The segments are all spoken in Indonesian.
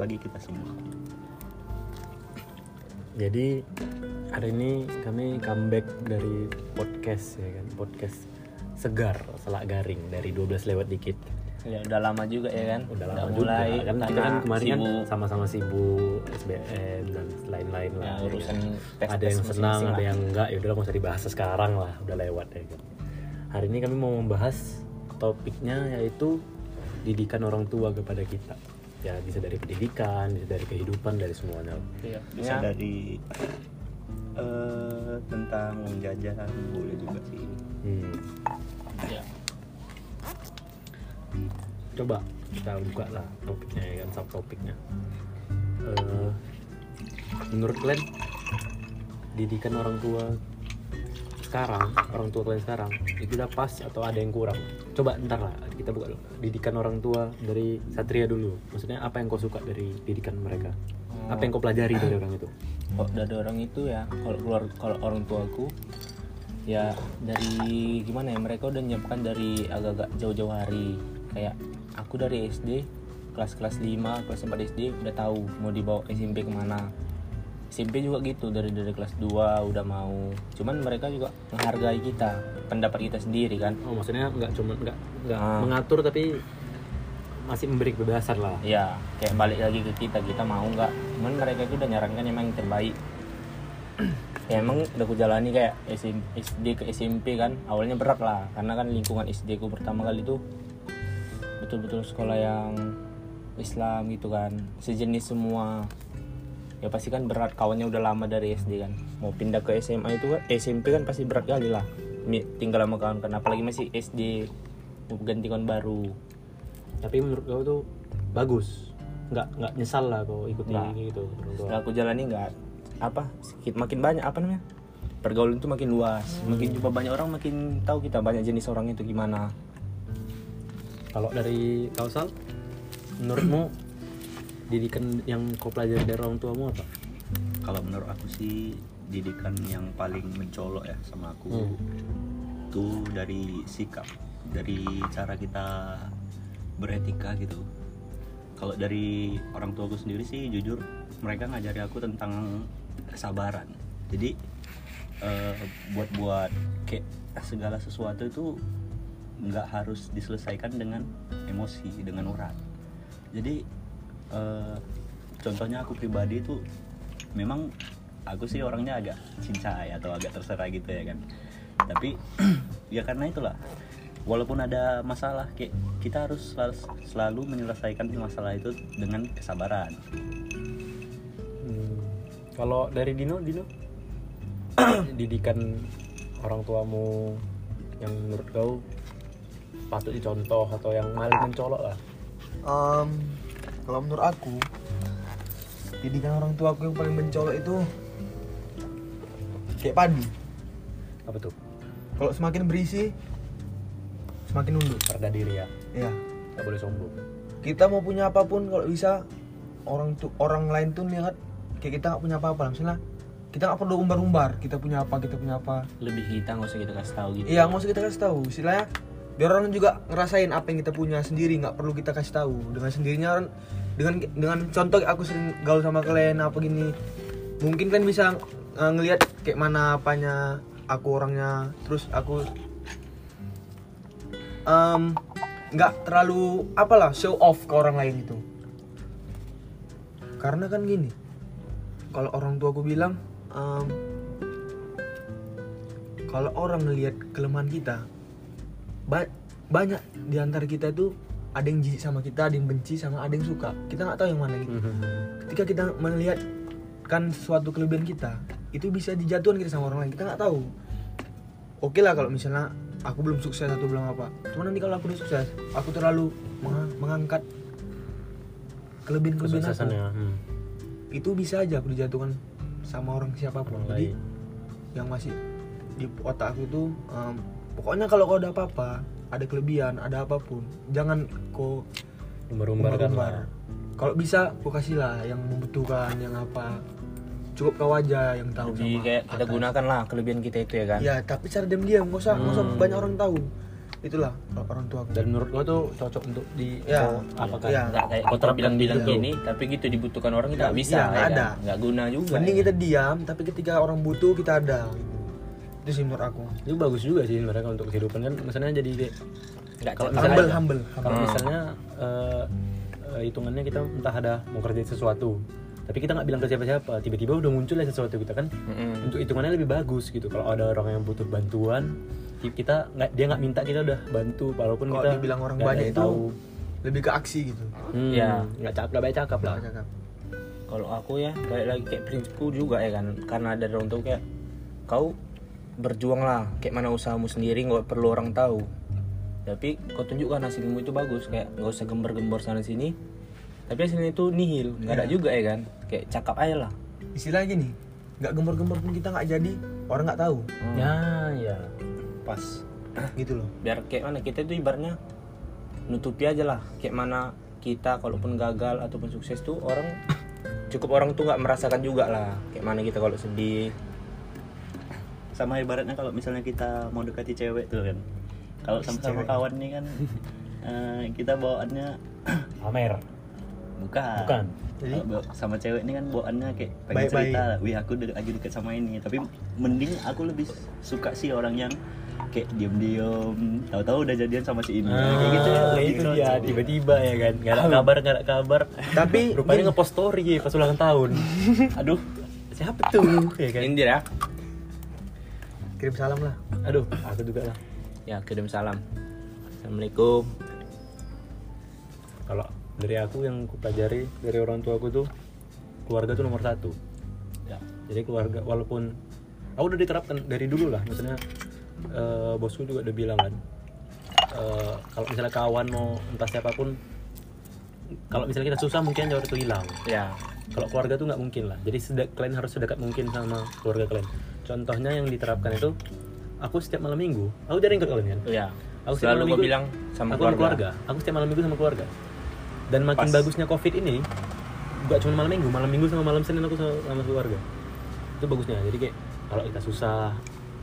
bagi kita semua. Jadi hari ini kami comeback dari podcast ya kan, podcast segar, selak garing dari 12 lewat dikit. Ya udah lama juga ya kan. Udah lama mulai juga kan kita kan kemarin kan sama-sama sibuk SBM dan lain-lain Ya, lah. ya urusan kan. tes-tes ada yang senang, ada yang enggak. Ya udah nggak usah dibahas sekarang lah, udah lewat ya kan. Hari ini kami mau membahas topiknya yaitu didikan orang tua kepada kita. Ya bisa dari pendidikan, bisa dari kehidupan, dari semuanya. Iya. Bisa Ya, dari eh, tentang jajan boleh juga sih. Hmm. ya. coba kita buka lah topiknya ya kan subtopiknya Eh, menurut kalian didikan orang tua sekarang orang tua kalian sekarang itu udah pas atau ada yang kurang? Coba ntar lah kita buka dulu. Didikan orang tua dari Satria dulu. Maksudnya apa yang kau suka dari didikan mereka? Apa yang kau pelajari dari orang itu? Kok dari orang itu ya kalau keluar kalau orang tuaku ya dari gimana ya mereka udah nyiapkan dari agak-agak jauh-jauh hari. Kayak aku dari SD kelas-kelas 5 kelas 4 SD udah tahu mau dibawa SMP ke mana SMP juga gitu dari dari kelas 2 udah mau. Cuman mereka juga menghargai kita pendapat kita sendiri kan. Oh maksudnya nggak cuma nggak nggak Ah. mengatur tapi masih memberi kebebasan lah. Ya kayak balik lagi ke kita kita mau nggak? Cuman mereka itu udah nyarankan emang yang terbaik. Ya emang udah ku jalani kayak SM SD ke SMP kan awalnya berat lah. Karena kan lingkungan SD ku pertama kali itu betul-betul sekolah yang Islam gitu kan. Sejenis semua ya pasti kan berat kawannya udah lama dari SD kan. Mau pindah ke SMA itu kan SMP kan pasti berat kali lah. Tinggal sama kawan kan apalagi masih SD ganti kawan baru. Tapi menurut kau tuh bagus. Nggak nggak nyesal lah kau ikut ini gitu setelah aku jalani nggak apa sedikit makin banyak apa namanya? Pergaulan itu makin luas. Makin jumpa banyak orang makin tahu kita banyak jenis orang itu gimana. Kalau dari kau sal menurutmu didikan yang kau pelajari dari orang tuamu apa Kalau menurut aku sih didikan yang paling mencolok ya sama aku Hmm. itu dari sikap, dari cara kita beretika gitu. Kalau dari orang tuaku sendiri sih jujur mereka ngajari aku tentang kesabaran. Jadi eh, buat-buat kayak segala sesuatu itu nggak harus diselesaikan dengan emosi, dengan urat. Jadi eh, contohnya aku pribadi itu memang aku sih orangnya agak cincai atau agak terserah gitu ya kan. Tapi ya karena itulah walaupun ada masalah kayak kita harus selalu, selalu menyelesaikan masalah itu dengan kesabaran. Hmm. kalau dari Dino Dino? Didikan orang tuamu yang menurut kau patut dicontoh atau yang paling mencolok lah? Em, kalau menurut aku didikan orang tua aku yang paling mencolok itu kayak padi. Apa tuh? Kalau semakin berisi semakin nunduk. Perda diri ya? Ya nggak boleh sombong. Kita mau punya apa pun kalau bisa orang tuh orang lain tuh lihat kayak kita nggak punya apa-apa. Misalnya kita nggak perlu umbar-umbar kita punya apa kita punya apa. Lebih kita nggak usah kita kasih tahu gitu. Iya nggak usah kita kasih tahu. Istilahnya biar orang juga ngerasain apa yang kita punya sendiri nggak perlu kita kasih tahu. Dengan sendirinya orang dengan dengan contoh aku sering gaul sama kalian apa gini mungkin kan bisa uh, ngelihat kayak mana apanya aku orangnya. Terus aku em, nggak terlalu apalah show off ke orang lain itu karena kan gini kalau orang tua aku bilang em, kalau orang ngelihat kelemahan kita ba- banyak di antara kita tuh ada yang jijik sama kita, ada yang benci sama ada yang suka. Kita nggak tahu yang mana gitu. Ketika kita melihat kan suatu kelebihan kita, itu bisa dijatuhkan kita sama orang lain. Kita nggak tahu. Oke lah kalau misalnya aku belum sukses atau belum apa. Cuma nanti kalau aku udah sukses, aku terlalu meng- mengangkat kelebihan-kelebihan aku. kesuksesannya hmm. Itu bisa aja aku dijatuhkan sama orang siapa pun. Orang Jadi lain. yang masih di otak aku tuh em, pokoknya kalau kau ada apa-apa ada kelebihan ada apa pun jangan kan umbar-umbar lah kalau bisa kau kasih lah yang membutuhkan yang apa cukup kau aja yang tahu sama kayak kita atas. gunakan lah kelebihan kita itu ya kan ya tapi cara diam-diam nggak usah nggak usah Hmm. banyak orang tahu itulah orang tua aku dan menurut lo tuh cocok untuk di Ya. kau apakan Ya. nggak kayak Kau kita terapkan bilang-bilang gitu. gini tapi gitu dibutuhkan orang kita Nggak- nggak bisa ya nggak kan? ada. nggak guna juga mending ya. kita diam tapi ketika orang butuh kita ada itu sih menurut aku itu bagus juga sih sebenarnya untuk kehidupan kan misalnya jadi kayak nggak Kalau cek humble aja. humble kalau Hmm. misalnya eh, eh, hitungannya kita entah ada mau kerja sesuatu tapi kita nggak bilang ke siapa-siapa tiba-tiba udah muncul ya sesuatu kita kan Mm-mm. untuk hitungannya lebih bagus gitu kalau ada orang yang butuh bantuan kita nggak dia nggak minta kita udah bantu walaupun Kalau kita dibilang orang banyak itu, tahu lebih ke aksi gitu hmm, Ya. nggak cakap nggak baik cakap lah cakap. kalau aku ya kayak lagi kayak prinsipku juga ya kan karena ada orang tuh kayak kau berjuang lah. Kayak mana usahamu sendiri nggak perlu orang tahu. Tapi kau tunjukkan hasilmu itu bagus. Kayak nggak usah gembar-gembor sana sini. Tapi hasilnya itu nihil. Nggak ada Iya. juga ya kan? Kayak cakap aja lah. Istilahnya gini nggak gembor-gembor pun kita nggak jadi orang nggak tahu. Ya ya. Pas. Gitu loh. Biar kayak mana kita itu ibaratnya nutupi aja lah. Kayak mana kita kalaupun gagal ataupun sukses tuh orang cukup orang tuh nggak merasakan juga lah. Kayak mana kita kalau sedih sama ibaratnya kalau misalnya kita mau dekati cewek tuh kan. Kalau sama-sama Cewek. kawan nih kan eh, kita bawaannya Amer bukan. Bukan. Jadi? Sama cewek ini kan bawaannya kayak pengen Baik-baik. cerita wih aku de- lagi deket sama ini. Tapi mending aku lebih suka sih orang yang kayak diem-diem tahu-tahu udah jadian sama si ini kayak gitu ya Ah, lebih itu cocok. dia tiba-tiba ya kan. Nggak ada kabar nggak ada kabar. Tapi rupanya ngepost story ya pas ulang tahun. Aduh. Siapa tuh ya kan? Indira kirim salam lah. Aduh aku juga lah. Ya kirim salam. Assalamualaikum. Kalau dari aku yang aku pelajari dari orang tua aku tuh keluarga tuh nomor satu. Ya. Jadi keluarga walaupun aku udah diterapkan dari dulu lah. Maksudnya eh, bosku juga udah bilang kan eh, kalau misalnya kawan mau entah siapa pun kalau misalnya kita susah mungkin jauh itu hilang. Ya. Kalau keluarga tuh nggak mungkin lah. Jadi kalian harus sedekat mungkin sama keluarga kalian contohnya yang diterapkan itu aku setiap malam minggu aku jarang ikut kalian kan? Ya Aku setiap selalu malam minggu- bilang sama aku keluarga. aku setiap malam minggu sama keluarga. Dan makin Pas. bagusnya covid ini gak cuma malam minggu malam minggu sama malam senin aku sama, sama keluarga. Itu bagusnya jadi kayak kalau kita susah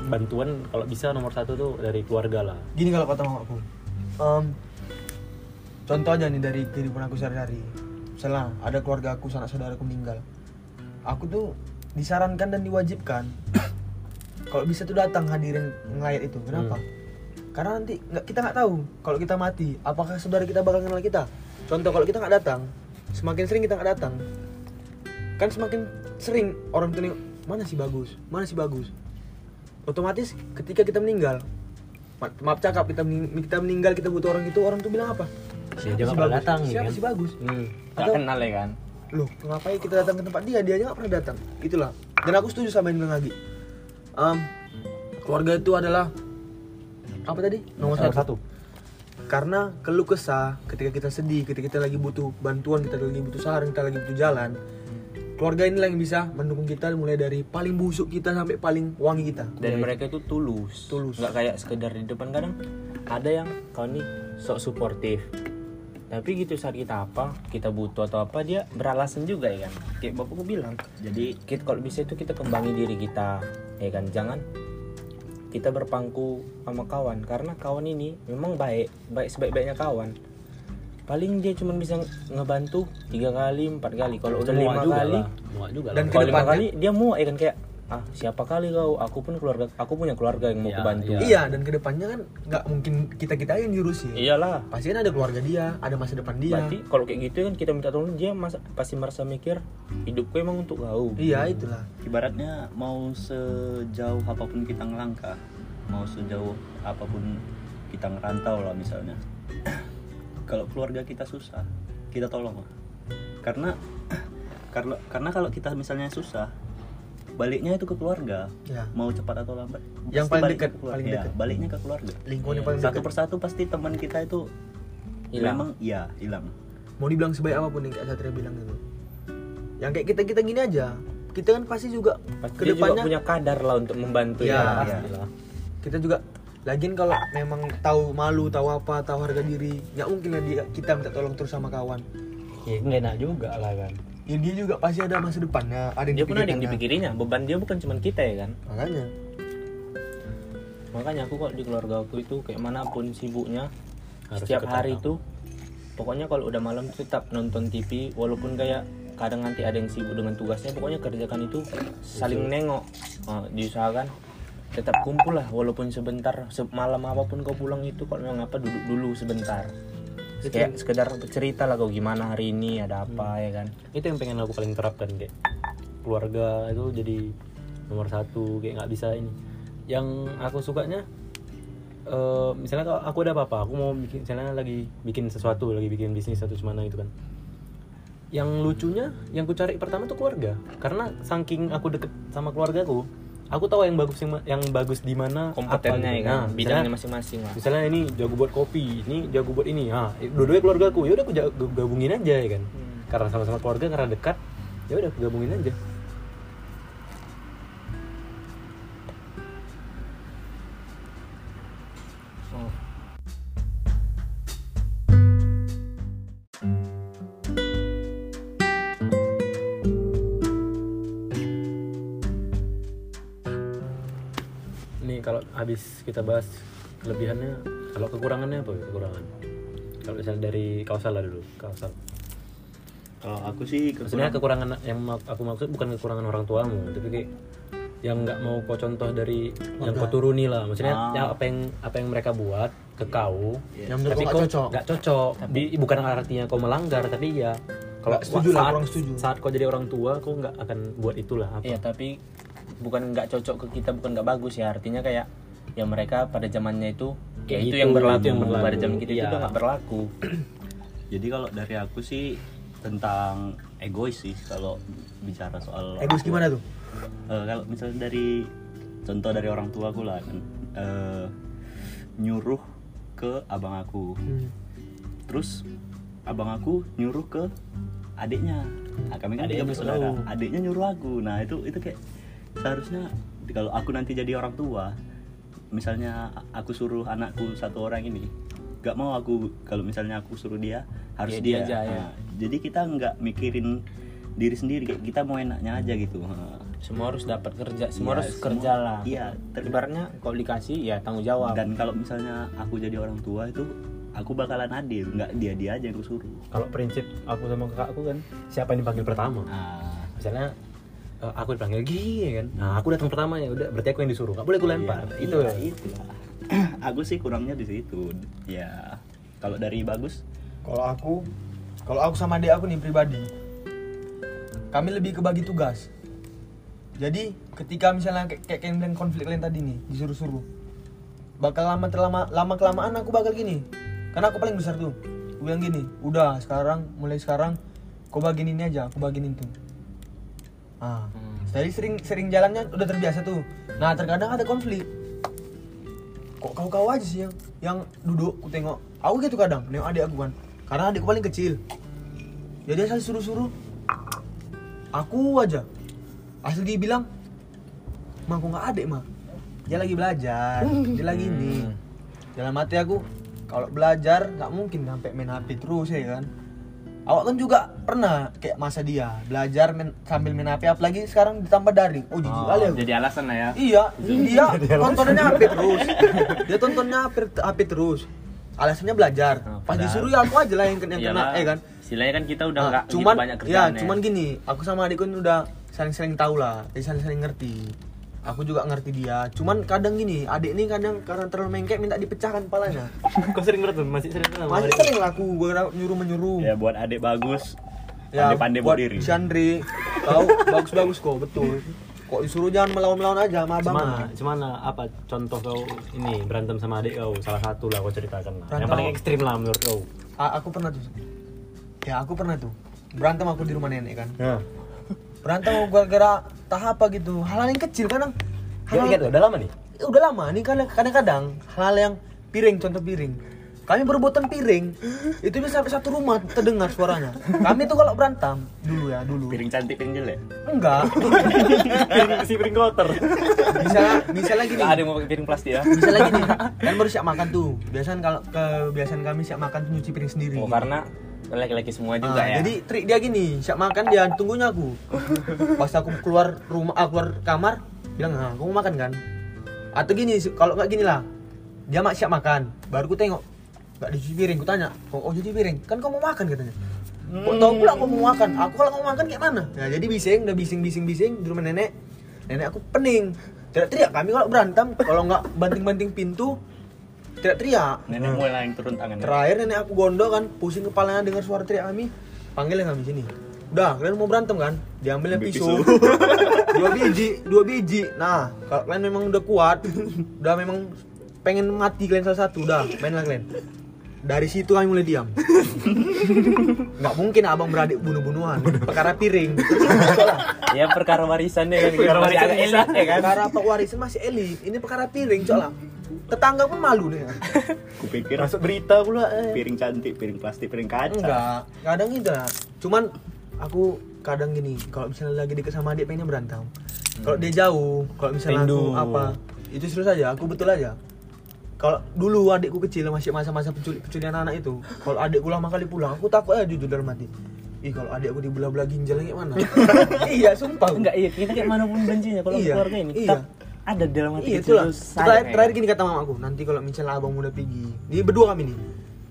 bantuan kalau bisa nomor satu tuh dari keluarga lah. Gini kalau kata mamaku Em, contoh aja nih dari kehidupan aku sehari-hari. Misalnya ada keluarga aku sanak saudaraku meninggal. Aku tuh disarankan dan diwajibkan kalau bisa tuh datang hadirin ngelayat itu kenapa? Karena nanti nggak kita nggak tahu kalau kita mati apakah saudara kita bakal kenal kita? Contoh kalau kita nggak datang semakin sering kita nggak datang kan semakin sering orang tuh mana sih bagus? Mana sih bagus? Otomatis ketika kita meninggal ma- maaf cakap kita mening- kita meninggal kita butuh orang itu orang tuh bilang apa? Aja nggak pernah datang, ya siapa kan? sih bagus? Hmm. Atau- kenal ya kan? Loh ngapain kita datang ke tempat dia? Dia aja nggak pernah datang. Itulah. Dan aku setuju sama yang bilang lagi Em, keluarga itu adalah apa tadi? Nomor nomor satu. satu. Karena keluh kesah ketika kita sedih ketika kita lagi butuh bantuan kita lagi butuh saran kita lagi butuh jalan keluarga inilah yang bisa mendukung kita mulai dari paling busuk kita sampai paling wangi kita. Dan mereka itu tulus. Tulus. nggak kayak sekedar di depan kadang ada yang kau nih sok suportif tapi gitu saat kita apa kita butuh atau apa dia beralasan juga ya kan? Kayak bapakku bilang jadi kita kalau bisa itu kita kembangi diri kita ya kan? Jangan kita berpangku sama kawan karena kawan ini memang baik baik sebaik-baiknya kawan. Paling dia cuma bisa ngebantu tiga kali empat kali. Kalau udah lima kali lah. Juga Dan kalau lima kali dia muak ya kan? Kayak ah siapa kali kau? Aku pun keluarga aku punya keluarga yang mau Ya, kebantu. ya. iya dan ke depannya kan nggak mungkin kita kita yang diurusin iyalah. Pasti kan ada keluarga dia ada masa depan dia. Berarti kalau kayak gitu kan kita minta tolong dia masa, pasti merasa mikir hidupku emang untuk kau. Iya itulah. Ibaratnya mau sejauh apa pun kita ngelangkah mau sejauh apa pun kita ngerantau lah misalnya kalau keluarga kita susah kita tolong lah. Karena karena karena kalau kita misalnya susah baliknya itu ke keluarga ya mau cepat atau lambat Yang paling dekat, ke keluarga. paling Ya, dekat. baliknya ke keluarga lingkungan yang Iya, paling satu persatu pasti teman kita itu Hilang. memang iya hilang mau dibilang sebaik apa pun yang kayak Satria bilang gitu yang kayak kita kita gini aja kita kan pasti juga pasti dia juga ke depannya punya kadar lah untuk membantu ya. Pastilah. kita juga lagian kalau memang tahu malu tahu apa tahu harga diri nggak mungkin lah dia kita minta tolong terus sama kawan ya nggak enak juga lah kan ya dia juga pasti ada masa depannya ada yang dia pun ada yang dipikirkannya. dipikirinya beban dia bukan cuma kita ya kan? Makanya. Makanya aku kok di keluarga aku itu kayak mana pun sibuknya Harus setiap hari itu pokoknya kalau udah malam tetap nonton TV walaupun kayak kadang nanti ada yang sibuk dengan tugasnya pokoknya kerjakan itu saling nengok. Oh, diusahakan tetap kumpul lah walaupun sebentar se- malam apa pun kau pulang itu kalau memang apa duduk dulu sebentar kayak sekedar cerita lah kau gimana hari ini? Ada apa? Ya kan? Itu yang pengen aku paling terapkan kayak keluarga itu jadi nomor satu kayak nggak bisa ini. Yang aku sukanya eh, misalnya kalau aku ada apa-apa aku mau bikin misalnya lagi bikin sesuatu lagi bikin bisnis atau gimana gitu kan. Yang lucunya yang ku cari pertama tuh keluarga. Karena saking aku deket sama keluargaku aku tahu yang bagus yang, yang bagus di mana kompetennya apa ya gitu. kan? Nah, bidangnya masing-masing lah. misalnya ini jago buat kopi ini jago buat ini. Ah dua-duanya keluarga aku ya udah aku gabungin aja ya kan? Karena sama-sama keluarga karena dekat ya udah aku gabungin aja habis kita bahas kelebihannya kalau kekurangannya apa ya kekurangan? Kalau misalnya dari kausal lah dulu kausal. Kalau aku sih maksudnya kekurangan kekurangan yang aku maksud bukan kekurangan orang tuamu tapi kayak yang nggak mau kau contoh dari yang kau turuni lah. Maksudnya Ah. yang apa yang apa yang mereka buat ke kau yang menurut tapi kau nggak cocok. cocok. Di- bukan artinya kau melanggar tapi ya kalau setuju lah, saat, kurang setuju. saat kau jadi orang tua kau nggak akan buat itulah apa. Iya tapi bukan nggak cocok ke kita bukan nggak bagus ya. Artinya kayak ya mereka pada zamannya itu ya Kayak itu gitu, yang berlaku, itu yang berlaku. pada zaman kita itu Iya. udah nggak berlaku. Jadi kalau dari aku sih tentang egois sih kalau bicara soal egois gimana tuh? Eh, kalau misalnya dari contoh dari orang tua aku lah kan eh, nyuruh ke abang aku. Hmm. terus abang aku nyuruh ke adiknya. Nah, kami kan Adiknya tiga bersaudara adiknya nyuruh aku. Nah itu itu kayak seharusnya kalau aku nanti jadi orang tua misalnya aku suruh anakku satu orang ini gak mau aku kalau misalnya aku suruh dia harus Ya, dia, dia. aja, ya. Nah, jadi kita nggak mikirin diri sendiri kayak kita mau enaknya aja gitu. Semua harus dapat kerja semua Iya, harus semua- kerja lah. iya ter- ibaratnya kalau dikasih ya tanggung jawab. Dan kalau misalnya aku jadi orang tua itu aku bakalan adil nggak dia dia aja yang aku suruh. Kalau prinsip aku sama kakakku kan siapa yang dipanggil pertama? Nah misalnya eh, aku dipanggil gigi ya kan? Nah aku datang pertama ya udah berarti aku yang disuruh. Nggak boleh aku lempar. iya, itu. iya, itu lah. aku sih kurangnya di situ. Ya kalau dari bagus? Kalau aku kalau aku sama adik aku nih pribadi kami lebih ke bagi tugas. Jadi ketika misalnya kayak kayak yang bilang konflik kalian tadi nih disuruh-suruh bakal lama terlama lama kelamaan aku bakal gini. Karena aku paling besar tuh. Aku bilang gini udah sekarang mulai sekarang kau bagiin ini aja aku bagiin itu ah. Jadi sering sering jalannya udah terbiasa tuh. Nah terkadang ada konflik. Kok kau kau aja sih yang yang duduk ku tengok. Aku gitu kadang nengok adik aku kan. Karena adikku paling kecil. Ya dia selalu suruh suruh aku aja. Asli dia bilang mah aku nggak adik mah dia lagi belajar. Dia lagi ini. Dalam hati aku kalau belajar nggak mungkin sampai main HP terus ya kan awak kan juga pernah kayak masa dia belajar main, sambil main HP apalagi sekarang ditambah daring oh jijik kali aku jadi alasan lah ya Iya, dia tontonnya HP terus. Dia tontonnya HP, HP terus. Alasannya belajar. Nah, Pas disuruh ya aku aja lah yang, yang kena, eh kan. istilahnya kan kita udah Nah, nggak gitu cuman banyak ya, kerjaan cuman gini, aku sama adikku ini udah saling-saling tahu lah, jadi saling-saling ngerti. Aku juga ngerti dia. Cuman kadang gini, adik ini kadang karena terlalu mengkek minta dipecahkan kepalanya. kau sering berarti masih sering sama Masih adik? sering lah aku nyuruh menyuruh. ya buat adik bagus Ya, pandai-pandai buat buat diri si Andri, kau bagus-bagus kok, betul. Kok disuruh jangan melawan-melawan aja sama abang. Cemana, cemana apa contoh kau ini berantem sama adik kau salah satu lah kau ceritakan lah. Yang Berantem. paling ekstrim lah menurut kau. A- aku pernah tuh ya aku pernah tuh berantem aku di rumah nenek kan Nah, berantem gara-gara tahap apa gitu. Hal-hal yang kecil kadang Hal hal ingat loh, udah lama nih. Udah lama nih kadang- kadang-kadang hal yang piring contoh piring. Kami berebutan piring itu bisa sampai satu rumah terdengar suaranya. Kami tuh kalau berantem dulu ya dulu. Piring cantik piring jelek? Enggak. Piring si piring kotor. misalnya misalnya gini nggak ada yang mau pakai piring plastik ya? Misalnya gini kan baru siap makan tuh. Biasanya kalau kebiasaan kami siap makan tuh nyuci piring sendiri. Oh karena laki-laki semua juga Ah, ya Jadi trik dia gini, siap makan dia tunggunya aku. Pas aku keluar rumah, ah, keluar kamar, bilang, "Ah, kamu makan kan?" Atau gini, kalau nggak gini lah. Dia mak siap makan, baru ku tengok nggak dicuci piring, ku tanya, "Oh, oh cuci piring? Kan kamu mau makan katanya." Kok tahu pula aku mau makan? Aku kalau mau makan kayak mana? Nah, jadi bising, udah bising bising bising di rumah nenek. Nenek aku pening. Teriak-teriak kami kalau berantem, kalau nggak banting-banting pintu, teriak-teriak. nenek mulai yang turun tangan Terakhir nenek aku gondok kan, pusing kepalanya dengar suara teriak kami. Panggilnya kami sini. Udah, kalian mau berantem kan? Diambilnya Ambil pisau. dua biji, dua biji. Nah, kalau kalian memang udah kuat, udah memang pengen mati kalian salah satu, udah, mainlah kalian. Dari situ kami mulai diam. Nggak mungkin abang beradik bunuh-bunuhan. Perkara piring. ya perkara warisan ya kan Perkara warisan elit ya kan Perkara pak warisan masih elit. Ini perkara piring, soalnya. Tetangga pun malu deh. kupikir masuk berita pula eh. piring cantik piring plastik piring kaca Enggak, kadang itu lah. Cuman aku kadang gini, kalau misalnya lagi deket sama adik pengennya berantem. Kalau dia jauh, kalau misalnya Rindu. aku apa, itu terus aja, aku betul aja. Kalau dulu adikku kecil masih masa-masa penculik penculikan anak itu, kalau adikku lama kali pulang, aku takut aja jujur dalam hati. Ih kalau adikku dibelah-belah ginjal kayak mana? iya, sumpah. enggak iya kita kayak mana pun bencinya kalau Iya, keluarga ini iya. tetap ada dalam hati Iya kecil itulah. Terakhir, terakhir gini kata mamaku, nanti kalau misalnya abang udah pergi, ini berdua kami nih.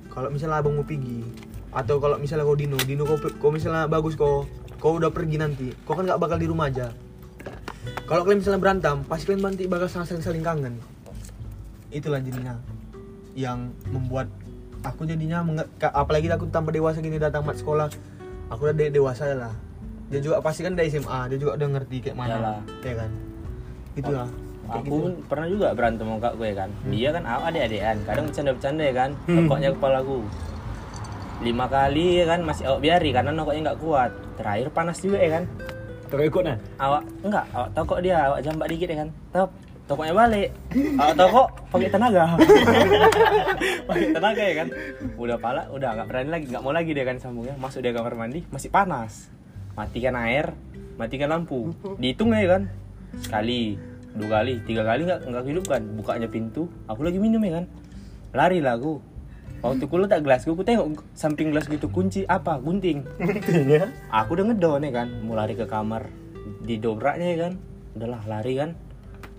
Kalau misalnya abang mau pergi, atau kalau misalnya kau Dino, Dino kau, kau misalnya bagus kau, kau udah pergi nanti, kau kan nggak bakal di rumah aja. Kalau kalian misalnya berantem, pasti kalian nanti bakal saling saling kangen. Itulah jadinya yang membuat aku jadinya apalagi aku tambah dewasa gini datang mat sekolah, aku udah de- dewasa lah. Dia juga pasti kan dari SMA, dia juga udah ngerti kayak mana, Iyalah. ya kan. Itulah. Aku gitu. pun pernah juga berantem sama kak gue kan. Dia kan awak adik-adikan kadang bercanda-bercanda ya kan nokoknya kepalaku lima kali ya kan masih awak biari karena nokoknya nggak kuat. Terakhir panas juga ya kan. Toko ikut nah. awak enggak awak tokok dia awak jambak dikit ya kan. Top tokoknya balik. Awak tokok pakai tenaga. Pakai tenaga ya kan. Udah pala udah nggak berani lagi nggak mau lagi dia kan sambungnya. Masuk dia kamar mandi masih panas. Matikan air matikan lampu. Dihitung ya kan. Sekali dua kali tiga kali nggak nggak hidupkan bukanya pintu aku lagi minum ya kan? Lari lah aku. Waktu ku letak gelas ku tengok samping gelas gitu kunci apa? Gunting. Guntingnya. aku udah ngedon ya kan? Mau lari ke kamar didobraknya ya kan? Udahlah lari kan?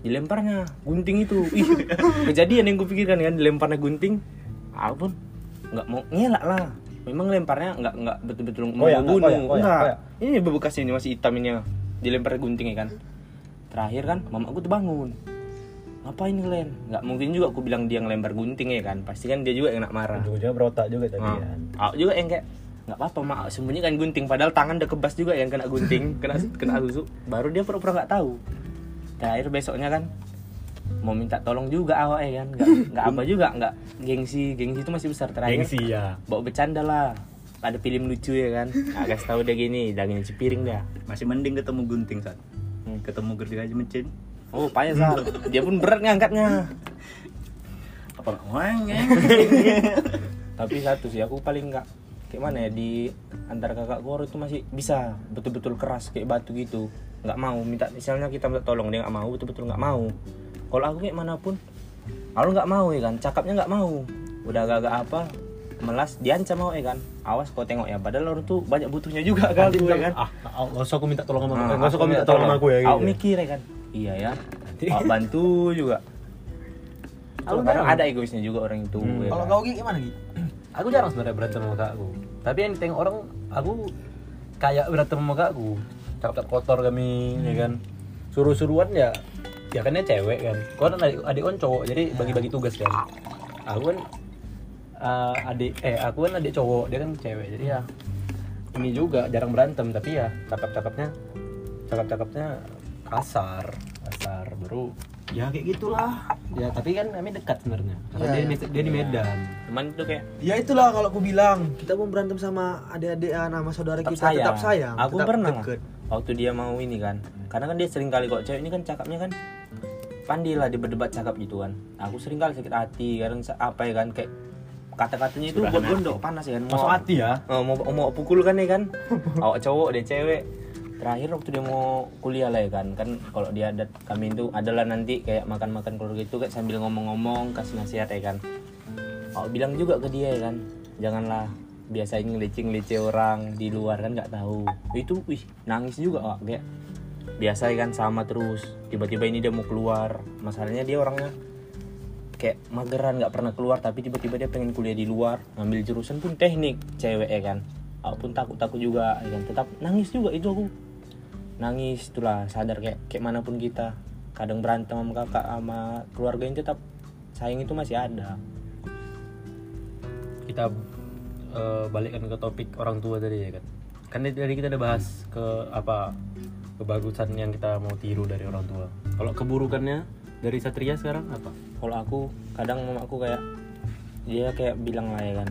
Dilemparnya gunting itu. Ih kejadian yang gue pikirkan kan dilemparnya gunting. Aku pun nggak mau ngelak lah. Memang lemparnya nggak nggak betul-betul mau bunuh. Ini bebekas ini masih hitam ini dilempar gunting ya kan terakhir kan mamaku tuh bangun ngapain kalian nggak mungkin juga aku bilang dia ngelempar gunting ya kan? Pasti kan dia juga yang nak marah. Ujung-ujungnya berotak juga tadi Nah, kan. aku juga yang kayak nggak apa-apa mak sembunyikan gunting. Padahal tangan udah kebas juga yang kena gunting kena kena tusuk baru dia pura-pura nggak tahu. Terakhir besoknya kan mau minta tolong juga awak ya kan? Nggak nggak apa juga nggak gengsi gengsi itu masih besar. Terakhir Gengsi ya. bawa bercanda lah. Ada film lucu ya kan? Nah, kasih tahu dia gini daging cipiring dah masih mending ketemu gunting saat Hmm. ketemu gergaji mesin oh payah sal dia pun berat ngangkatnya. Apa wang ya tapi satu sih aku paling nggak kayak mana ya di antara kakak gua itu masih bisa betul-betul keras kayak batu gitu. Nggak mau minta misalnya kita minta tolong dia nggak mau betul-betul nggak mau. Kalau aku kayak mana pun kalau nggak mau ya kan cakapnya nggak mau. Udah agak-agak apa melas diancam mau ya kan awas kau tengok ya padahal orang tuh banyak butuhnya juga kan gue bilang, kan ah, ah, nggak usah aku minta tolong sama Nah, kamu. Nggak usah aku kau minta tolong sama aku ya. Aku gitu. mikir ya kan iya ya Nanti- Aku bantu juga aku kadang ada egoisnya juga orang itu Hmm. ya Kalau kan? kau Gi, gimana Gi? Aku jarang sebenarnya berantem sama kakakku. Tapi yang ditengok orang, aku kayak berantem sama kakakku. Cakap kotor kami, ya kan. Suruh-suruhan ya, ya kan dia cewek kan. Kau kan adik, adik kan cowok, jadi bagi-bagi tugas kan. Aku kan eh, adik, eh aku kan adik cowok, dia kan cewek. Jadi ya ini juga jarang berantem, tapi ya cakap-cakapnya, cakap-cakapnya kasar, kasar. Baru ya kayak gitulah. Ya tapi kan kami dekat sebenarnya. Karena Iya, dia, iya. dia di Medan. cuman itu kayak Ya itulah kalau aku bilang kita mau berantem sama adik-adikan sama saudara tetap kita sayang. tetap sayang. Aku tetap pernah deket. waktu dia mau ini kan. Karena kan dia sering kali kok cewek ini kan cakapnya kan pandai lah dia berdebat cakap gitu kan. Aku sering kali sakit hati kadang sa- apa ya kan kayak kata-katanya itu buat gondok panas ya kan. Masuk hati ya. Oh, mau mau pukul kan ya kan? Awak cowok dia cewek. Terakhir waktu dia mau kuliah lah ya kan? Kan kalau dia ada kami itu adalah nanti kayak makan-makan keluarga itu kayak sambil ngomong-ngomong kasih nasihat ya kan? Awak bilang juga ke dia ya kan? Janganlah biasanya ngelicing-ngelicing orang di luar kan nggak tahu. Itu wih nangis juga Wak. kayak. Biasa kan sama terus. Tiba-tiba ini dia mau keluar. Masalahnya dia orangnya kayak mageran nggak pernah keluar tapi tiba-tiba dia pengen kuliah di luar ngambil jurusan pun teknik cewek ya kan. Aku pun takut-takut juga ya kan. Tetap nangis juga itu aku. Nangis itulah sadar kayak kayak mana pun kita. Kadang berantem sama kakak sama keluarga ini tetap sayang itu masih ada. Kita eh, balikkan ke topik orang tua tadi ya kan. Kan dari kita udah bahas ke apa kebagusan yang kita mau tiru dari orang tua. Kalau keburukannya dari Satria sekarang apa kalau aku kadang mama aku kayak dia kayak bilang lah ya kan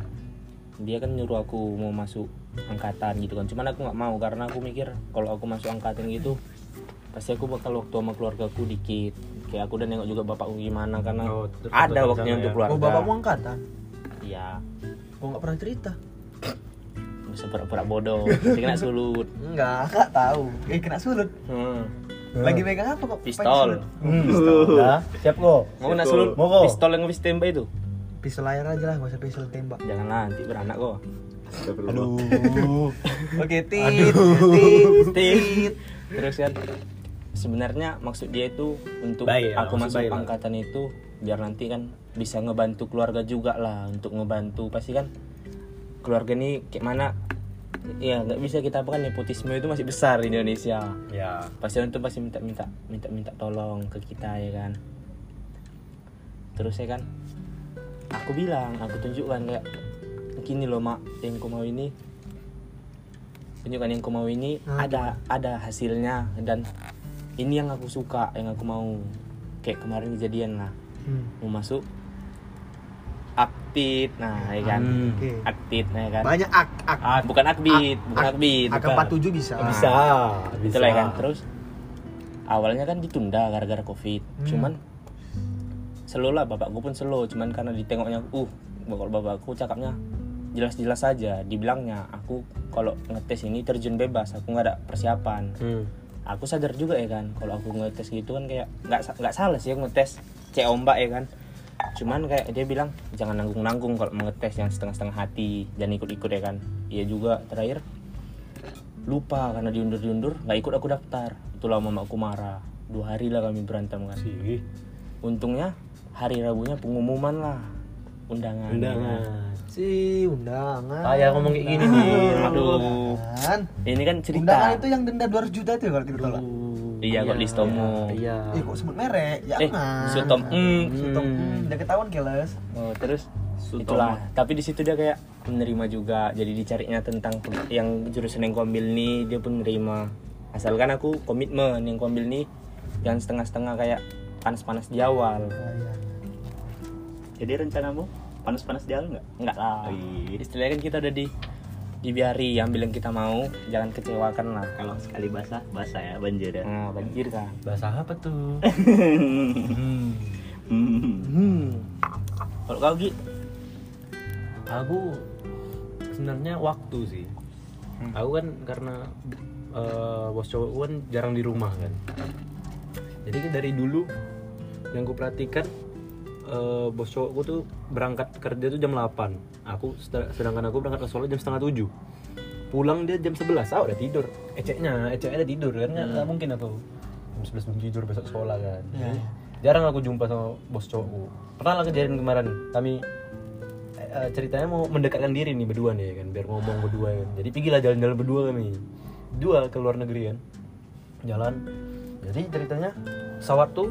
dia kan nyuruh aku mau masuk angkatan gitu kan cuman aku nggak mau karena aku mikir kalau aku masuk angkatan gitu pasti aku bakal waktu sama keluarga aku dikit kayak aku udah nengok juga bapakku gimana karena Oh, tetap- ada tetap waktunya untuk ya. keluarga Oh bapakmu angkatan? iya Oh nggak pernah cerita? bisa pura-pura bodoh kena sulut Enggak, nggak tahu. Eh kena sulut. hmm. Lagi megang apa kok? pistol. Nah, siap kok. mau kena sulut Mau kok? pistol yang habis tembak itu? Pistol layar aja lah, nggak usah pistol tembak. jangan nanti beranak kok Aduh. Oke, tit, tit, tit. terus kan sebenarnya maksud dia itu untuk Baik ya, aku masuk baik lah. angkatan itu biar nanti kan bisa ngebantu keluarga juga lah untuk ngebantu pasti kan? Keluarga ini kayak mana ya nggak bisa kita apa kan nepotisme itu masih besar di Indonesia. Ya pasti orang tuh pasti minta minta minta minta tolong ke kita ya kan. Terus ya kan aku bilang aku tunjukkan kayak gini loh mak yang ku mau ini. Tunjukkan yang ku mau ini Ah, ada ada hasilnya dan ini yang aku suka yang aku mau. Kayak kemarin kejadian lah. Hmm, mau masuk aktif nah ya kan Hmm. Oke. aktif nah ya kan Banyak ak, ak. bukan akbit bukan ak- akbit Ak 47 bisa. bisa bisa Itulah ya kan terus awalnya kan ditunda gara-gara covid Hmm. cuman slow lah bapakku pun slow cuman karena ditengoknya uh kalau bapakku cakapnya jelas-jelas saja dibilangnya aku kalau ngetes ini terjun bebas aku nggak ada persiapan Hmm. aku sadar juga ya kan kalau aku ngetes gitu kan kayak nggak nggak salah sih aku ngetes cek ombak ya kan cuman kayak dia bilang jangan nanggung-nanggung kalau mau ngetes yang setengah-setengah hati dan ikut-ikut ya kan. Iya juga terakhir lupa karena diundur-diundur nggak ikut aku daftar. Itulah mama aku marah. Dua hari lah kami berantem kan. Sih. Untungnya hari rabunya pengumuman lah. Undangan. Undangan. Si undangan. kayak ngomong kayak gini nih. Aduh. Ini kan cerita. Undangan itu yang denda 200 juta itu ya kalau kita tolak. Iya kok listomu iya Eh kok sebut merek? eh Jangan. sutom mm. Sutom. Hmm, udah ketahuan keles. Oh, terus itulah. Tapi di situ dia kayak menerima juga. Jadi dicarinya tentang yang jurusan yang kombil nih dia pun menerima. Asalkan aku komitmen yang kombil nih jangan setengah-setengah kayak panas-panas di awal. Jadi rencanamu panas-panas di awal nggak? Enggak lah. Oh, iya. Istilahnya kan kita udah di dibiari ambil yang kita mau, jangan kecewakan lah. Kalau sekali basah, basah ya banjir ya. Nah, banjir kan. bahasa apa tuh Hmm. Hmm. Kalau kau Gi, aku sebenarnya waktu sih aku kan karena eh, bos cowokku kan jarang di rumah kan jadi dari dulu yang ku perhatikan eh, bos cowokku tuh berangkat kerja tuh jam 8 aku sed- sedangkan aku berangkat ke Solo jam setengah 7 pulang dia jam 11 ah udah tidur. Eceknya eceknya udah tidur kan? Nggak nggak mungkin aku jam 11 belum tidur besok sekolah kan? Iya. jarang aku jumpa sama bos cowokku. Pernah lah kejadian kemarin. Kami eh, ceritanya mau mendekatkan diri nih berdua nih kan? Biar ngomong berdua kan? Jadi pergilah jalan-jalan berdua kami. Dua ke luar negeri kan? Jalan. Jadi ceritanya pesawat tuh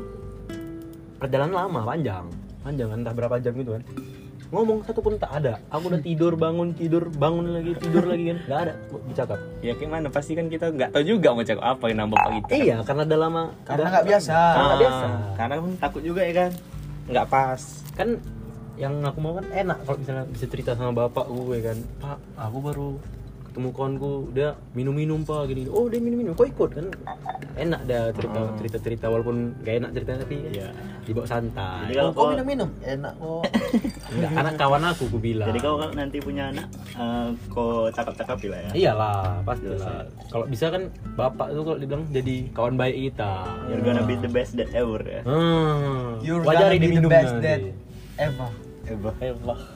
perjalanan lama panjang panjang kan, entah berapa jam gitu kan ngomong satu pun tak ada aku udah tidur bangun tidur bangun lagi tidur lagi kan nggak ada bercakap ya gimana? Pasti kan kita nggak tahu juga mau cakap apa yang nambah kita. iya karena udah lama Karena nggak biasa. karena nggak Ah, biasa Karena pun takut juga ya kan. Nggak pas. kan yang aku mau kan enak kalau misalnya bisa cerita sama bapak gue kan pak aku baru ketemu kawanku dia minum-minum pak gini oh dia minum-minum kok ikut kan enak dah cerita cerita cerita walaupun gak enak ceritanya tapi Iya. dibawa santai Jadi kalau Kok kau, minum-minum? Enak kok. Enggak, anak kawan aku gue bilang jadi kau kalau nanti punya anak, eh, kau cakap-cakap lah ya. iyalah pasti lah kalau bisa kan bapak tuh kalau dibilang jadi kawan baik kita You're gonna be the best dad ever ya. hmm. You're wajar gonna be the best dad ever. Ever. Hebat.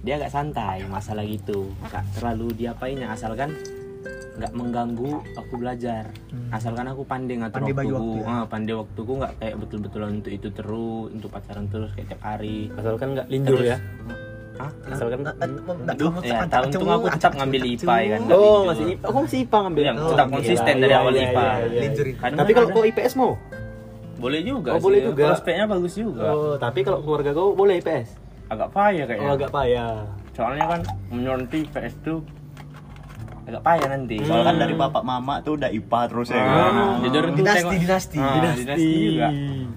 dia agak santai masalah gitu nggak terlalu diapainnya asalkan nggak mengganggu aku belajar asalkan aku pandai ngatur Pandai waktuku waktu ya? Ah, pandai waktuku nggak kayak betul-betulan untuk itu terus untuk pacaran terus kayak tiap hari asalkan nggak linjur Terus- ya Hah? asalkan Nah, nah, Aduh, kamu ya, tak- tahu tak- untung cemu, aku tetap ngambil IPA ya kan nggak oh masih IPA oh masih IPA ngambil Yang oh, tetap gila. konsisten dari Iya, awal iya, IPA. iya, iya. Itu. Tapi kalau kau IPS mau boleh juga Oh, sih. boleh juga. prospeknya bagus juga oh tapi kalau keluarga kau boleh IPS agak payah kayaknya. Oh agak payah. Soalnya kan menyoroti PS tuh agak payah nanti. Soalnya kan dari bapak mama tuh udah IPA terus ya Ah, kan. jujur tuh Dinasti, tengok- dinasti. Ah, dinasti. dinasti juga.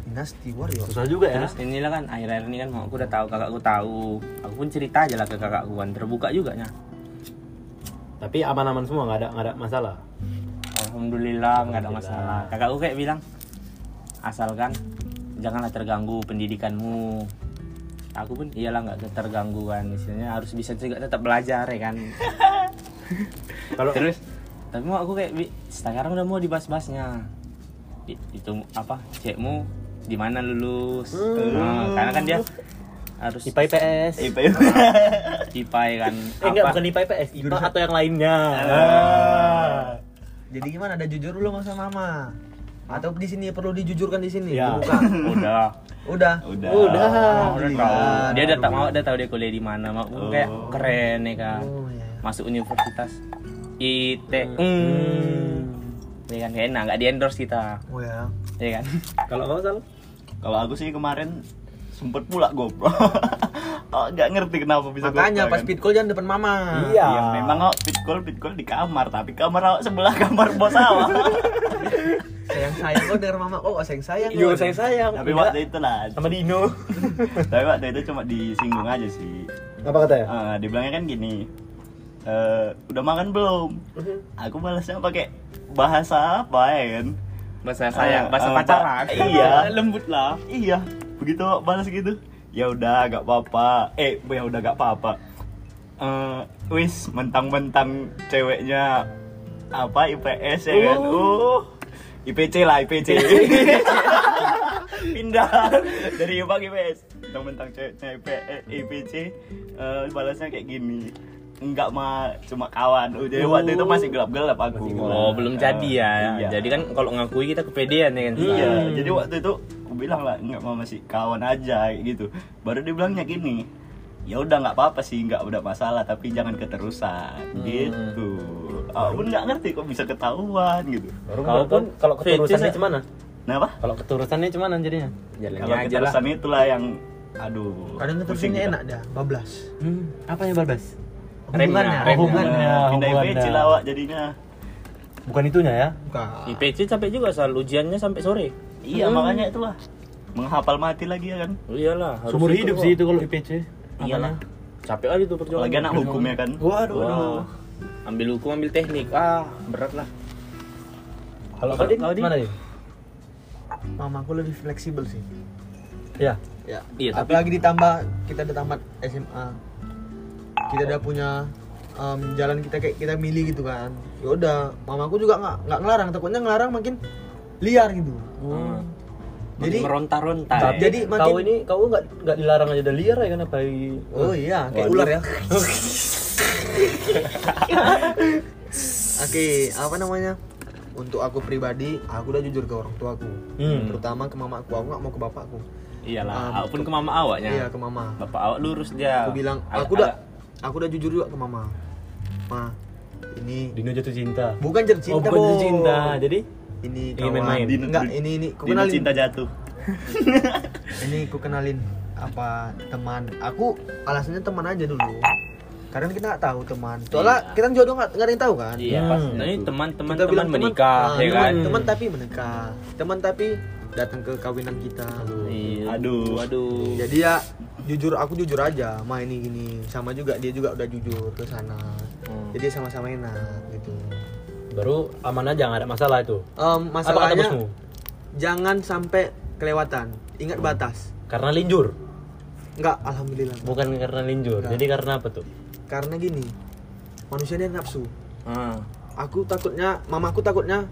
Dinasti warrior. Susah juga ya. Terus inilah kan akhir-akhir ini kan aku udah tahu kakakku tahu. Aku pun cerita aja lah ke kakakku kan terbuka juga nya. Tapi aman-aman semua nggak ada nggak ada masalah. Alhamdulillah nggak ada masalah. Kakakku kayak bilang asalkan janganlah terganggu pendidikanmu aku pun iyalah nggak terganggu kan istilahnya harus bisa juga tetap belajar ya kan? Kalau terus tapi mau aku kayak "Bi, sekarang udah mau dibahas-bahasnya Di- itu apa cekmu di mana lulus? Nah, karena kan dia harus IPA IPS IPA. IPA ya kan. Eh enggak bukan IPA IPS IPA atau yang lainnya. Jadi gimana ada jujur dulu sama mama atau di sini perlu dijujurkan di sini? Ya. dibuka udah. Udah. Udah. udah. Udah tahu dia udah tak mau udah tahu dia kuliah di mana mau kayak Oh. keren ya kan oh ya masuk universitas. IT hmm. ya kan enak nggak di endorse kita. Oh ya ya kan? Kalau kau sal? Kalau aku sih kemarin sempet pula GoPro. oh, nggak ngerti kenapa bisa makanya GoPro, pas kan. speed call jangan depan mama. Iya. Ya, memang kok fit call fit call di kamar, tapi kamar awak sebelah kamar bos awak. Sayang sayang kok denger mama oh sayang sayang Yo kok. sayang sayang tapi waktu itu lah. sama Dino tapi waktu itu cuma disinggung aja sih. apa katanya Ah, dibilangnya kan gini. eh, udah makan belum? Aku balasnya pakai bahasa apa ya kan? bahasa sayang bahasa Ah, pacaran. Iya. lembut lah Iya, begitu balas gitu. Ya udah, gak apa-apa. Eh, ya udah gak apa-apa. Eh, wis mentang-mentang ceweknya apa IPS ya kan? Uh, IPC lah, IPC. Pindah dari IPA ke IPS. Mentang-mentang ceweknya IPC eh, balasnya kayak gini. Enggak mah cuma kawan. Oh, jadi waktu itu masih gelap-gelap aku. oh belum jadi ya Iya. jadi kan kalau ngakui kita kepedean ya kan Iya, jadi waktu itu aku bilang lah nggak mau masih kawan aja kayak gitu. Baru dia bilangnya gini, ya udah nggak apa-apa sih nggak udah masalah tapi jangan keterusan gitu. Aku pun nggak ngerti kok bisa ketahuan gitu. kalau pun kalau keterusannya Fetish, gimana Ah. Kenapa? kalau keterusannya gimana jadinya jalannya Kalau lah keterusan itulah yang aduh. kadang kita. enak dah bablas hmm, apa yang balbas hubungannya Remnya, hubungannya Nah, Pindah. IPC lah Wak, jadinya. bukan itunya ya bukan IPC capek juga soal ujiannya sampai sore Iya makanya itulah menghafal mati lagi ya kan. Oh, iyalah harus sumur hidup kok. sih itu kalau IPC iyalah capek aja tuh perjuangan Apalagi anak hukum ya kan. waduh Wah. Ambil hukum ambil teknik. Ah berat lah. Kalau Kalau kau Din? mana Din? mamaku lebih fleksibel sih. Ya. Ya. Iya, tapi- apalagi ditambah kita udah tamat SMA kita udah punya em, jalan kita kayak kita milih gitu kan. Ya udah mamaku juga nggak nggak ngelarang. Takutnya ngelarang makin liar gitu. Hmm. Jadi- jadi meronta-ronta Tapi- ya. jadi makin- kau ini kau nggak nggak dilarang aja udah liar ya kan apa oh iya kayak Waduh. ular ya oke apa namanya? Untuk aku pribadi aku udah jujur ke orang tuaku. Hmm. terutama ke mamaku aku nggak mau ke bapakku. Iyalah Um, aku pun ke mama awaknya iya ke mama. Bapak awak lurus dia. Aku bilang Agak- aku udah agak- aku udah jujur juga ke mama. Ma ini Dino jatuh cinta. Bukan jatuh cinta oh bukan jatuh cinta. Jadi? Ini Ingin kawan. main-main. Dino- enggak ini ini ku Dino kenalin. cinta jatuh. ini ku kenalin apa teman. Aku alasannya teman aja dulu karena kita nggak tahu teman soalnya Iya. kita jodoh nggak nggak ada yang tahu kan iya Hmm. pas nah, ini teman-teman Kita teman menikah ah, ya teman, kan teman tapi menikah teman tapi datang ke kawinan kita Iya. Aduh. aduh jadi ya jujur aku jujur aja ma ini gini sama juga dia juga udah jujur ke sana Hmm. jadi sama-sama enak gitu baru aman aja nggak ada masalah itu kata masalahnya jangan sampai kelewatan ingat batas Karena linjur. Enggak, alhamdulillah. Bukan karena linjur. Enggak. Jadi karena apa tuh? Karena gini, manusia ini nafsu. Ah. Aku takutnya, mamaku takutnya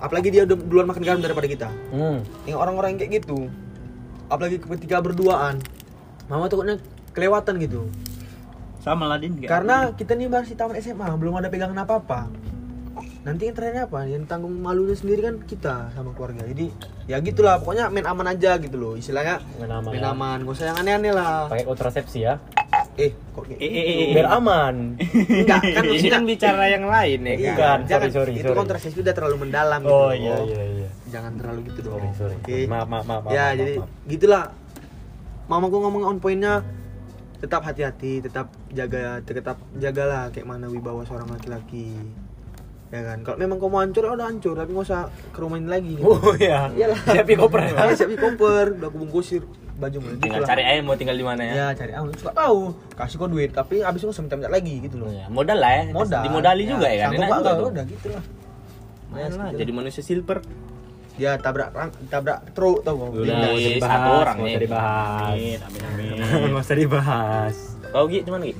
apalagi dia udah duluan makan garam daripada kita. Hmm. Yang orang-orang yang kayak gitu. Apalagi ketika berduaan. Mama takutnya kelewatan gitu. sama lah din kayak Karena kita nih masih taman SMA, belum ada pegangan apa-apa. Nanti yang terakhir apa? Yang tanggung malunya sendiri kan kita sama keluarga. Jadi ya gitulah, pokoknya main aman aja gitu loh. Istilahnya Main aman main ya. aman, gak usah yang aneh-aneh lah. Pakai kontrasepsi ya. Eh, kok kayak Eh, gitu? eh, eh, Biar aman. Enggak, kan Ini maksudnya kan bicara yang lain ya Iya, kan. Bukan, jangan sorry, sorry, itu sorry. kontrasepsi udah terlalu mendalam gitu. Oh iya iya iya. Jangan terlalu gitu dong. Sorry sorry. Oke. Maaf maaf maaf. ya maaf, jadi maaf. gitulah mamaku ngomong on pointnya tetap hati-hati tetap jaga tetap jagalah kayak mana wibawa seorang laki-laki ya kan kalau memang kamu hancur ya udah hancur tapi nggak usah ke rumah ini lagi Oh iya. Iyalah. Siap koper ya. ya siap koper udah aku bungkusin baju gitu Tinggal cari aja mau tinggal di mana ya. ya cari ah suka tahu kasih kau duit tapi abis itu nggak usah minta-minta lagi gitu loh Ya, modal lah ya. modal Dimodali juga ya kan. sanggup Enak juga udah gitu lah Main lah, gitu jadi manusia silver. dia tabrak tabrak truk tau kau Udah, usah Satu dibahas, orang nih. usah dibahas. amin amin amin usah dibahas. Kau Gi, cuman Gi?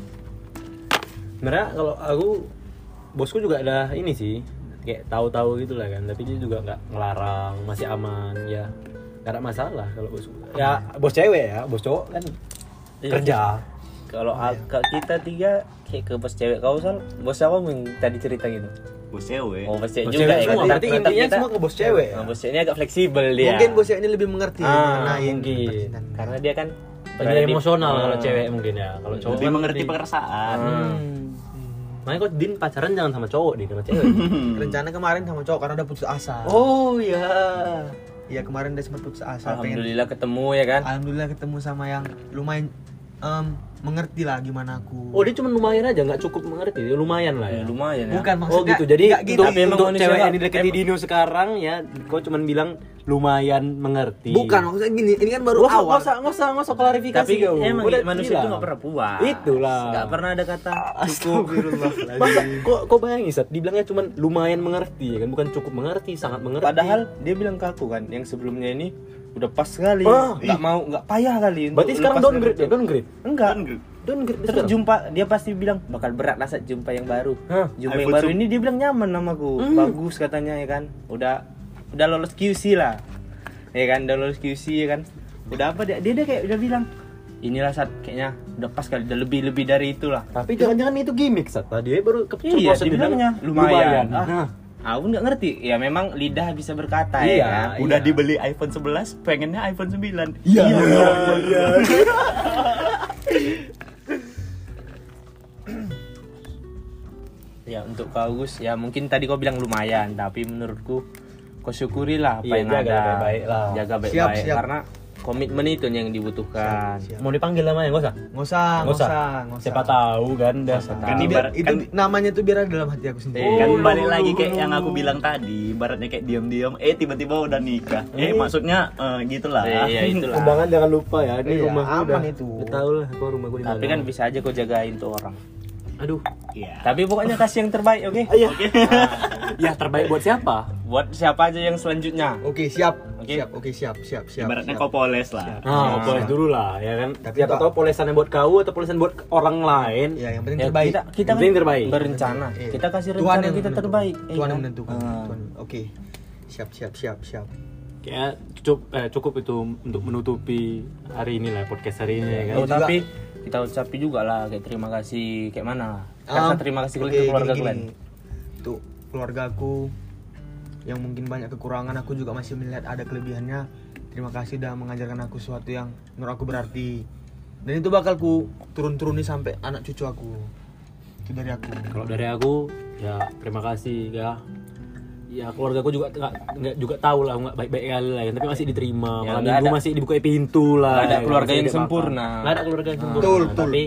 Sebenarnya kalau aku bosku juga ada ini sih kayak tahu-tahu gitu lah kan tapi dia juga nggak ngelarang masih aman ya nggak ada masalah kalau bosku ya bos cewek ya bos cowok kan Iya. kerja Kalau agak kita tiga kayak ke bos cewek kau sal, bos siapa yang tadi cerita gitu? bos cewek Oh bos cewek Bos juga cewek ya. semua, kan? berarti intinya kita- semua ke bos cewek ya? Nah, bos cewek ini agak fleksibel dia. mungkin bosnya ini lebih mengerti Ah, mengenai mungkin. karena dia kan di- emosional kalau Ah. cewek mungkin ya kalau cowok lebih kan mengerti lebih- perasaan Hmm. makanya kok din pacaran jangan sama cowok di sama cewek rencana kemarin sama cowok karena udah putus asa oh ya iya kemarin udah sempat putus asa pengen Alhamdulillah ketemu ya kan. alhamdulillah ketemu sama yang lumayan em, mengerti lah gimana aku oh dia cuma lumayan aja nggak cukup mengerti dia lumayan lah ya Ya, lumayan ya. bukan Oh maksudnya gitu. Jadi nggak gitu. untuk, untuk manusia cewek yang didekati Dino sekarang ya, kau cuman bilang lumayan mengerti. bukan maksudnya gini ini kan baru usah, awal nggak usah, nggak usah, nggak usah klarifikasi Tapi kau. emang Udah manusia bilang. itu nggak pernah puas. Itulah. Nggak pernah ada kata cukup. Masa, kok, kok bayangin Sat, dibilangnya cuman lumayan mengerti kan, bukan cukup mengerti, sangat mengerti. Padahal dia bilang ke aku kan, yang sebelumnya ini udah pas sekali, Ah, nggak mau, nggak payah kali. untuk berarti sekarang downgrade ya, downgrade. Enggak. Downgrade Terus sekarang. jumpa dia pasti bilang bakal berat saat jumpa yang baru. Hah? Jumpa yang iPhone baru sub- ini dia bilang nyaman sama aku, Hmm. bagus katanya ya kan. Udah udah lolos QC lah. Ya kan, udah lolos QC ya kan. Udah apa dia dia, dia kayak udah bilang inilah saat kayaknya udah pas kali udah lebih lebih dari itulah. Tapi jangan-jangan itu gimmick Sat. Tadi dia baru keceplosan Iya, dibilang dibilangnya lumayan. Ah, Ah, aku nggak ngerti. Ya memang lidah bisa berkata Iya. ya kan. udah Iya. dibeli iPhone 11 pengennya iPhone 9 Iya, iya, iya. Ya untuk kau Gus, ya mungkin tadi kau bilang lumayan, tapi menurutku kau syukurilah apa Iya, yang jaga ada. baik-baik lah. Jaga baik-baik karena komitmen itu yang dibutuhkan. Siap. Mau dipanggil namanya nggak usah? nggak usah Nggak usah. usah nggak usah Siapa tahu kan dah. Siapa Kan Itu, biar, ibarat- itu kan- namanya tuh biar ada dalam hati aku sendiri kan Oh, balik lagi kayak yang aku bilang tadi ibaratnya kayak diam-diam eh tiba-tiba udah nikah eh Eh. maksudnya eh, gitulah Iya, iya, itulah. Undangan jangan lupa ya. Ini Iya, rumah aman udah. itu. Udah tahu lah kok rumah gue di mana. Tapi kan bisa aja kau jagain tuh orang. aduh. iya Tapi pokoknya kasih yang terbaik, oke? Iya. ya terbaik buat siapa? Buat siapa aja yang selanjutnya. oke siap Oke. siap oke siap siap siap ibaratnya siap. kau poles lah Nah, Nah. poles dulu lah ya kan. Tapi Siapa tahu polesannya buat kau atau polesan buat orang lain. ya yang penting Ya, terbaik kita kita Yang penting terbaik. berencana. Iya. Kita kasih Tuhan rencana yang kita menentukan. terbaik. eh, Tuhan yang kan? menentukan Ah. Tuhan. oke siap siap siap siap Kayak cukup eh, cukup itu untuk menutupi hari ini lah podcast hari ini ya kan. Oh, juga- tapi kita ucapin juga lah kayak terima kasih kayak mana? Ah, Rasa terima kasih ke keluarga gini, kalian. gini. Untuk keluarga aku yang mungkin banyak kekurangan aku juga masih melihat ada kelebihannya. Terima kasih udah mengajarkan aku sesuatu yang menurut aku berarti. Dan itu bakal ku turun-turuni sampai anak cucu aku. Itu dari aku. Kalau dari aku ya terima kasih ya. Ya keluarga aku juga nggak nggak juga tahu lah nggak baik-baik kali lah kan tapi masih diterima. Ya, Malam minggu ada- masih dibuka pintu lah. nggak ada ya, keluarga yang makan. sempurna. Nggak ada keluarga yang sempurna. Betul, betul. Tapi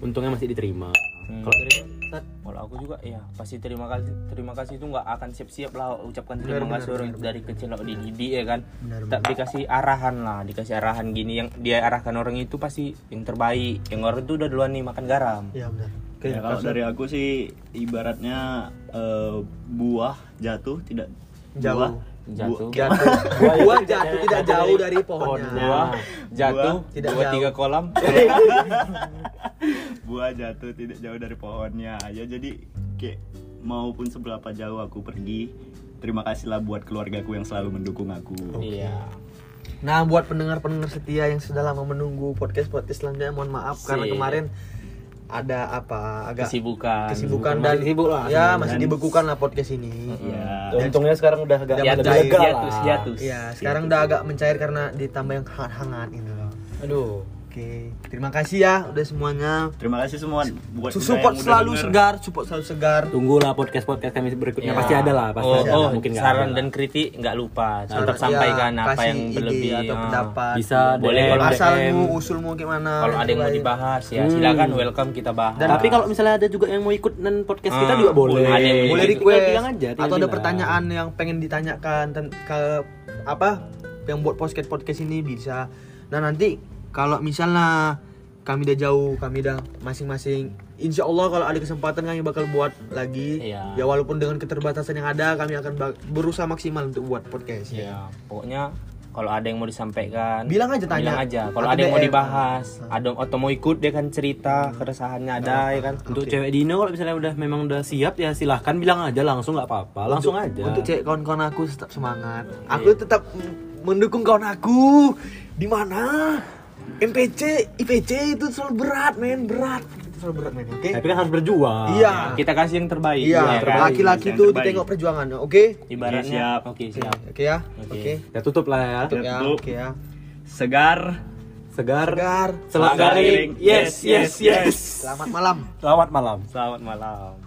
untungnya masih diterima. Hmm. Kalau dari Tat, Kalau aku juga ya pasti terima kasih terima kasih itu nggak akan siap-siap lah ucapkan terima Benar, kasih benar, orang benar. dari kecil lo dididik ya kan. Benar, Tak dikasih arahan lah, dikasih arahan gini yang dia arahkan orang itu pasti yang terbaik. Yang orang itu udah duluan nih makan garam. Ya benar. Oke, Ya, kalau dari aku sih ibaratnya eh, buah jatuh tidak jauh. jatuh Jatuh. Buah jatuh tidak jauh dari pohonnya. buah jatuh Tidak dua jauh. tiga kolam buah jatuh tidak jauh dari pohonnya. Ya jadi kayak maupun seberapa jauh aku pergi terima kasihlah buat keluargaku yang selalu mendukung aku. Iya. Nah, buat pendengar-pendengar setia yang sudah lama menunggu podcast-podcast selanjutnya, mohon maaf karena Sip. kemarin ada apa agak kesibukan. kesibukan Masih dan sibuk lah ya masih dibekukan lah podcast ini. ya untungnya sekarang udah agak lebih mencair. Ya, sekarang udah agak mencair karena ditambah yang hangat-hangat ini loh. aduh Oke, terima kasih ya udah semuanya. terima kasih semua buat Support selalu denger. segar, support selalu segar. tunggulah podcast podcast kami berikutnya Ya. pasti ada lah pasti oh, ada oh lah. mungkin saran ada dan kritik nggak lupa Saran- tetap sampaikan ya, apa kasih yang berlebih atau ah. pendapat. bisa Boleh DM, kalau ada- Asalmu, DM. usulmu gimana? kalau ada yang mau Baik. dibahas ya Hmm. silakan welcome kita bahas Dan- tapi kalau misalnya ada juga yang mau ikut dan podcast kita Ah, juga boleh boleh. Ada yang boleh request bilang aja atau ada pertanyaan yang pengen ditanyakan ke apa yang buat podcast podcast ini bisa nah nanti kalau misalnya kami udah jauh kami udah masing-masing Insya Allah kalau ada kesempatan kami bakal buat lagi. Iya. ya walaupun dengan keterbatasan yang ada kami akan berusaha maksimal untuk buat podcast ya. Pokoknya kalau ada yang mau disampaikan Bilang aja, tanya. bilang aja. Kalau ada yang mau dibahas ada atau mau ikut dia kan cerita keresahannya ada ya kan? Untuk cewek Dino kalau misalnya udah memang udah siap ya silahkan bilang aja langsung nggak apa-apa langsung untuk, aja. untuk cek kawan-kawan aku tetap semangat. Aku tetap mendukung kawan aku. Di mana MPC IPC itu selalu berat men berat. Itu selalu berat men oke? Tapi kan harus berjuang. Iya. Kita kasih yang terbaik. Iya ya kan? laki-laki terbaik. ditengok perjuangannya oke? Ibaratnya Oke, siap. oke siap. oke ya Oke. oke. Ya tutup lah ya. Tutup ya oke ya. Segar. Segar. Segar. Garing. yes yes. yes. Selamat malam. Selamat malam. Selamat malam